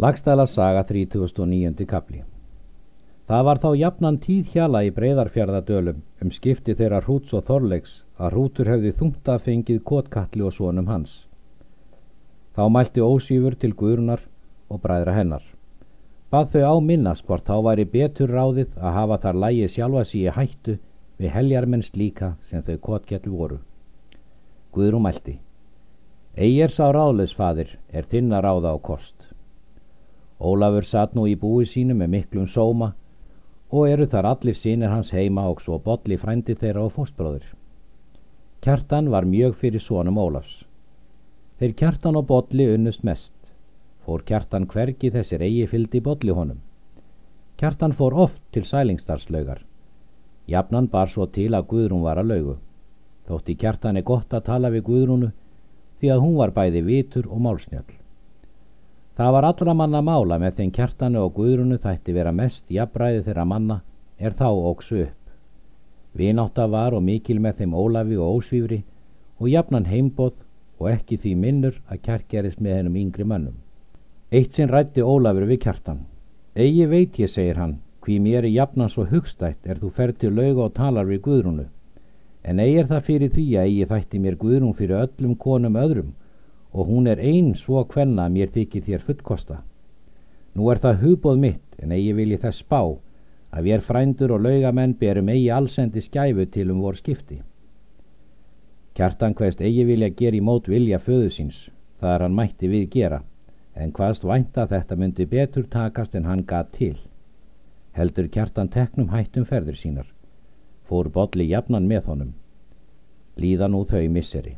Lagstæla saga 3009. kapli Það var þá jafnan tíð hjala í breyðarfjörðadölum um skipti þeirra hrúts og þorleiks að hrútur hefði þungt að fengið kotkalli og svonum hans. Þá mælti ósýfur til guðrunar og bræðra hennar. Bað þau á minnast hvort þá væri betur ráðið að hafa þar lægi sjálfa sí í hættu við heljarmenn slíka sem þau kotkjallu voru. Guðrum mælti. Egi er sá ráðleisfadir er þinna ráða á kost. Ólafur satt nú í búi sínu með miklum sóma og eru þar allir sínir hans heima og svo bolli frændi þeirra og fóstbróður. Kjartan var mjög fyrir sonum Ólafs. Þeir kjartan og bolli unnust mest. Fór kjartan hvergi þessir eigi fyldi bolli honum. Kjartan fór oft til sælingsstarslaugar. Jafnan bar svo til að Guðrún var að laugu. Þótti kjartan er gott að tala við Guðrúnu því að hún var bæði vitur og málsnjöll. Það var allra manna mála með þeim kjartanu og guðrunu þætti vera mest jafnbræði þeirra manna er þá óksu upp. Vináta var og mikil með þeim Ólafi og Ósvífri og jafnan heimbóð og ekki því minnur að kjarkgerist með hennum yngri mannum. Eitt sinn rætti Ólafur við kjartan. Egi veit ég, segir hann, hví mér er jafnan svo hugstætt er þú fer til lauga og talar við guðrunu. En eigi er það fyrir því að eigi þætti mér guðrun fyrir öllum konum öðrum og hún er ein svo hvenna mér þykir þér fullkosta. Nú er það hugbóð mitt en eigi vil ég þess spá að við er frændur og laugamenn berum eigi allsendi skæfu til um vor skipti. Kjartan hverst eigi vilja gera í mót vilja föðu síns, það er hann mætti við gera, en hvaðst vænta þetta myndi betur takast en hann gat til. Heldur kjartan teknum hættum ferður sínar, fór bolli jafnan með honum. Líða nú þau misseri.